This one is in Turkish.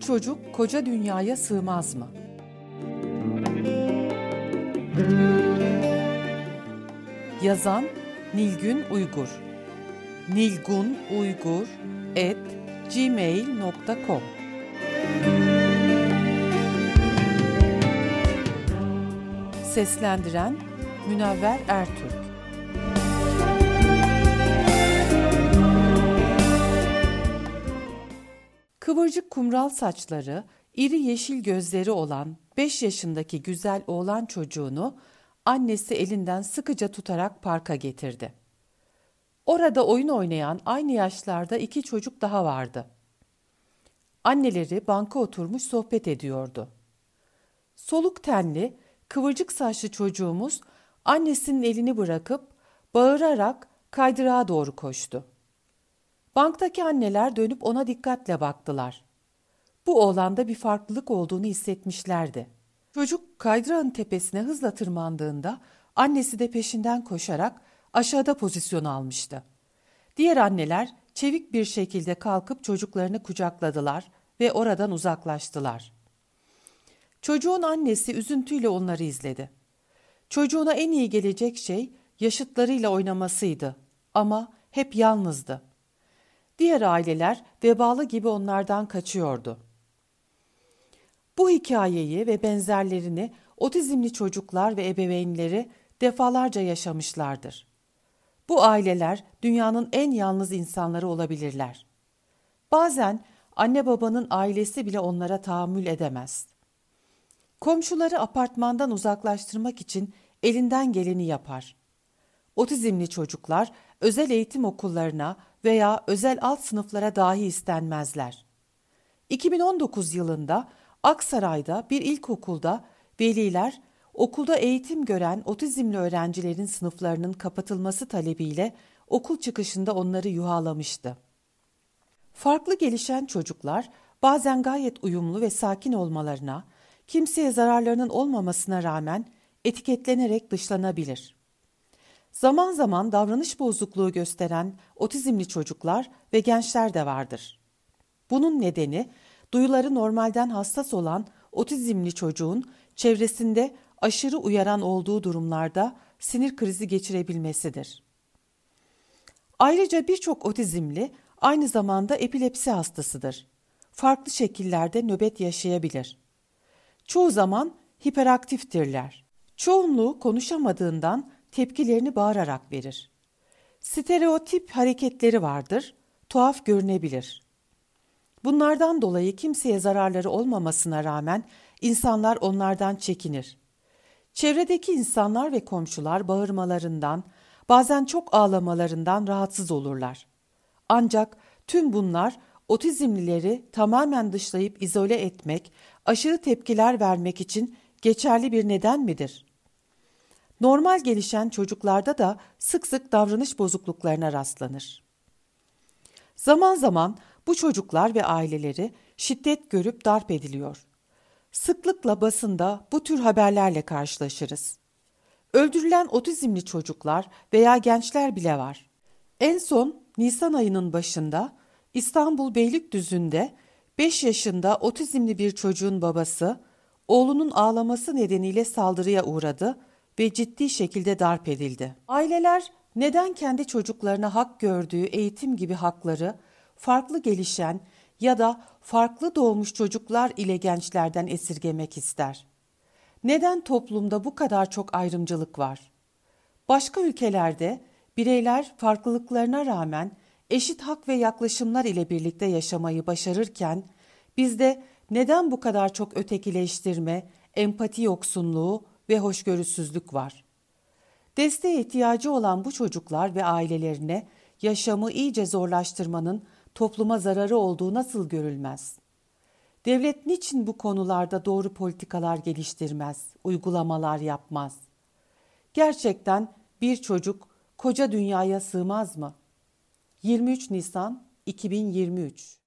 çocuk koca dünyaya sığmaz mı? Yazan Nilgün Uygur. Nilgun Uygur et gmail.com Seslendiren Münevver Ertürk Kıvırcık kumral saçları, iri yeşil gözleri olan 5 yaşındaki güzel oğlan çocuğunu annesi elinden sıkıca tutarak parka getirdi. Orada oyun oynayan aynı yaşlarda iki çocuk daha vardı. Anneleri banka oturmuş sohbet ediyordu. Soluk tenli, kıvırcık saçlı çocuğumuz annesinin elini bırakıp bağırarak kaydırağa doğru koştu. Banktaki anneler dönüp ona dikkatle baktılar. Bu oğlanda bir farklılık olduğunu hissetmişlerdi. Çocuk kaydırağın tepesine hızla tırmandığında annesi de peşinden koşarak aşağıda pozisyon almıştı. Diğer anneler çevik bir şekilde kalkıp çocuklarını kucakladılar ve oradan uzaklaştılar. Çocuğun annesi üzüntüyle onları izledi. Çocuğuna en iyi gelecek şey yaşıtlarıyla oynamasıydı ama hep yalnızdı. Diğer aileler vebalı gibi onlardan kaçıyordu. Bu hikayeyi ve benzerlerini otizmli çocuklar ve ebeveynleri defalarca yaşamışlardır. Bu aileler dünyanın en yalnız insanları olabilirler. Bazen anne babanın ailesi bile onlara tahammül edemez. Komşuları apartmandan uzaklaştırmak için elinden geleni yapar. Otizmli çocuklar özel eğitim okullarına veya özel alt sınıflara dahi istenmezler. 2019 yılında Aksaray'da bir ilkokulda veliler okulda eğitim gören otizmli öğrencilerin sınıflarının kapatılması talebiyle okul çıkışında onları yuhalamıştı. Farklı gelişen çocuklar bazen gayet uyumlu ve sakin olmalarına, kimseye zararlarının olmamasına rağmen etiketlenerek dışlanabilir. Zaman zaman davranış bozukluğu gösteren otizmli çocuklar ve gençler de vardır. Bunun nedeni duyuları normalden hassas olan otizmli çocuğun çevresinde aşırı uyaran olduğu durumlarda sinir krizi geçirebilmesidir. Ayrıca birçok otizmli aynı zamanda epilepsi hastasıdır. Farklı şekillerde nöbet yaşayabilir. Çoğu zaman hiperaktiftirler. Çoğunluğu konuşamadığından tepkilerini bağırarak verir. Stereotip hareketleri vardır, tuhaf görünebilir. Bunlardan dolayı kimseye zararları olmamasına rağmen insanlar onlardan çekinir. Çevredeki insanlar ve komşular bağırmalarından, bazen çok ağlamalarından rahatsız olurlar. Ancak tüm bunlar otizmlileri tamamen dışlayıp izole etmek, aşırı tepkiler vermek için geçerli bir neden midir? Normal gelişen çocuklarda da sık sık davranış bozukluklarına rastlanır. Zaman zaman bu çocuklar ve aileleri şiddet görüp darp ediliyor. Sıklıkla basında bu tür haberlerle karşılaşırız. Öldürülen otizmli çocuklar veya gençler bile var. En son Nisan ayının başında İstanbul Beylikdüzü'nde 5 yaşında otizmli bir çocuğun babası oğlunun ağlaması nedeniyle saldırıya uğradı ve ciddi şekilde darp edildi. Aileler neden kendi çocuklarına hak gördüğü eğitim gibi hakları farklı gelişen ya da farklı doğmuş çocuklar ile gençlerden esirgemek ister? Neden toplumda bu kadar çok ayrımcılık var? Başka ülkelerde bireyler farklılıklarına rağmen eşit hak ve yaklaşımlar ile birlikte yaşamayı başarırken bizde neden bu kadar çok ötekileştirme, empati yoksunluğu ve hoşgörüsüzlük var? Desteğe ihtiyacı olan bu çocuklar ve ailelerine yaşamı iyice zorlaştırmanın topluma zararı olduğu nasıl görülmez? Devlet niçin bu konularda doğru politikalar geliştirmez, uygulamalar yapmaz? Gerçekten bir çocuk koca dünyaya sığmaz mı? 23 Nisan 2023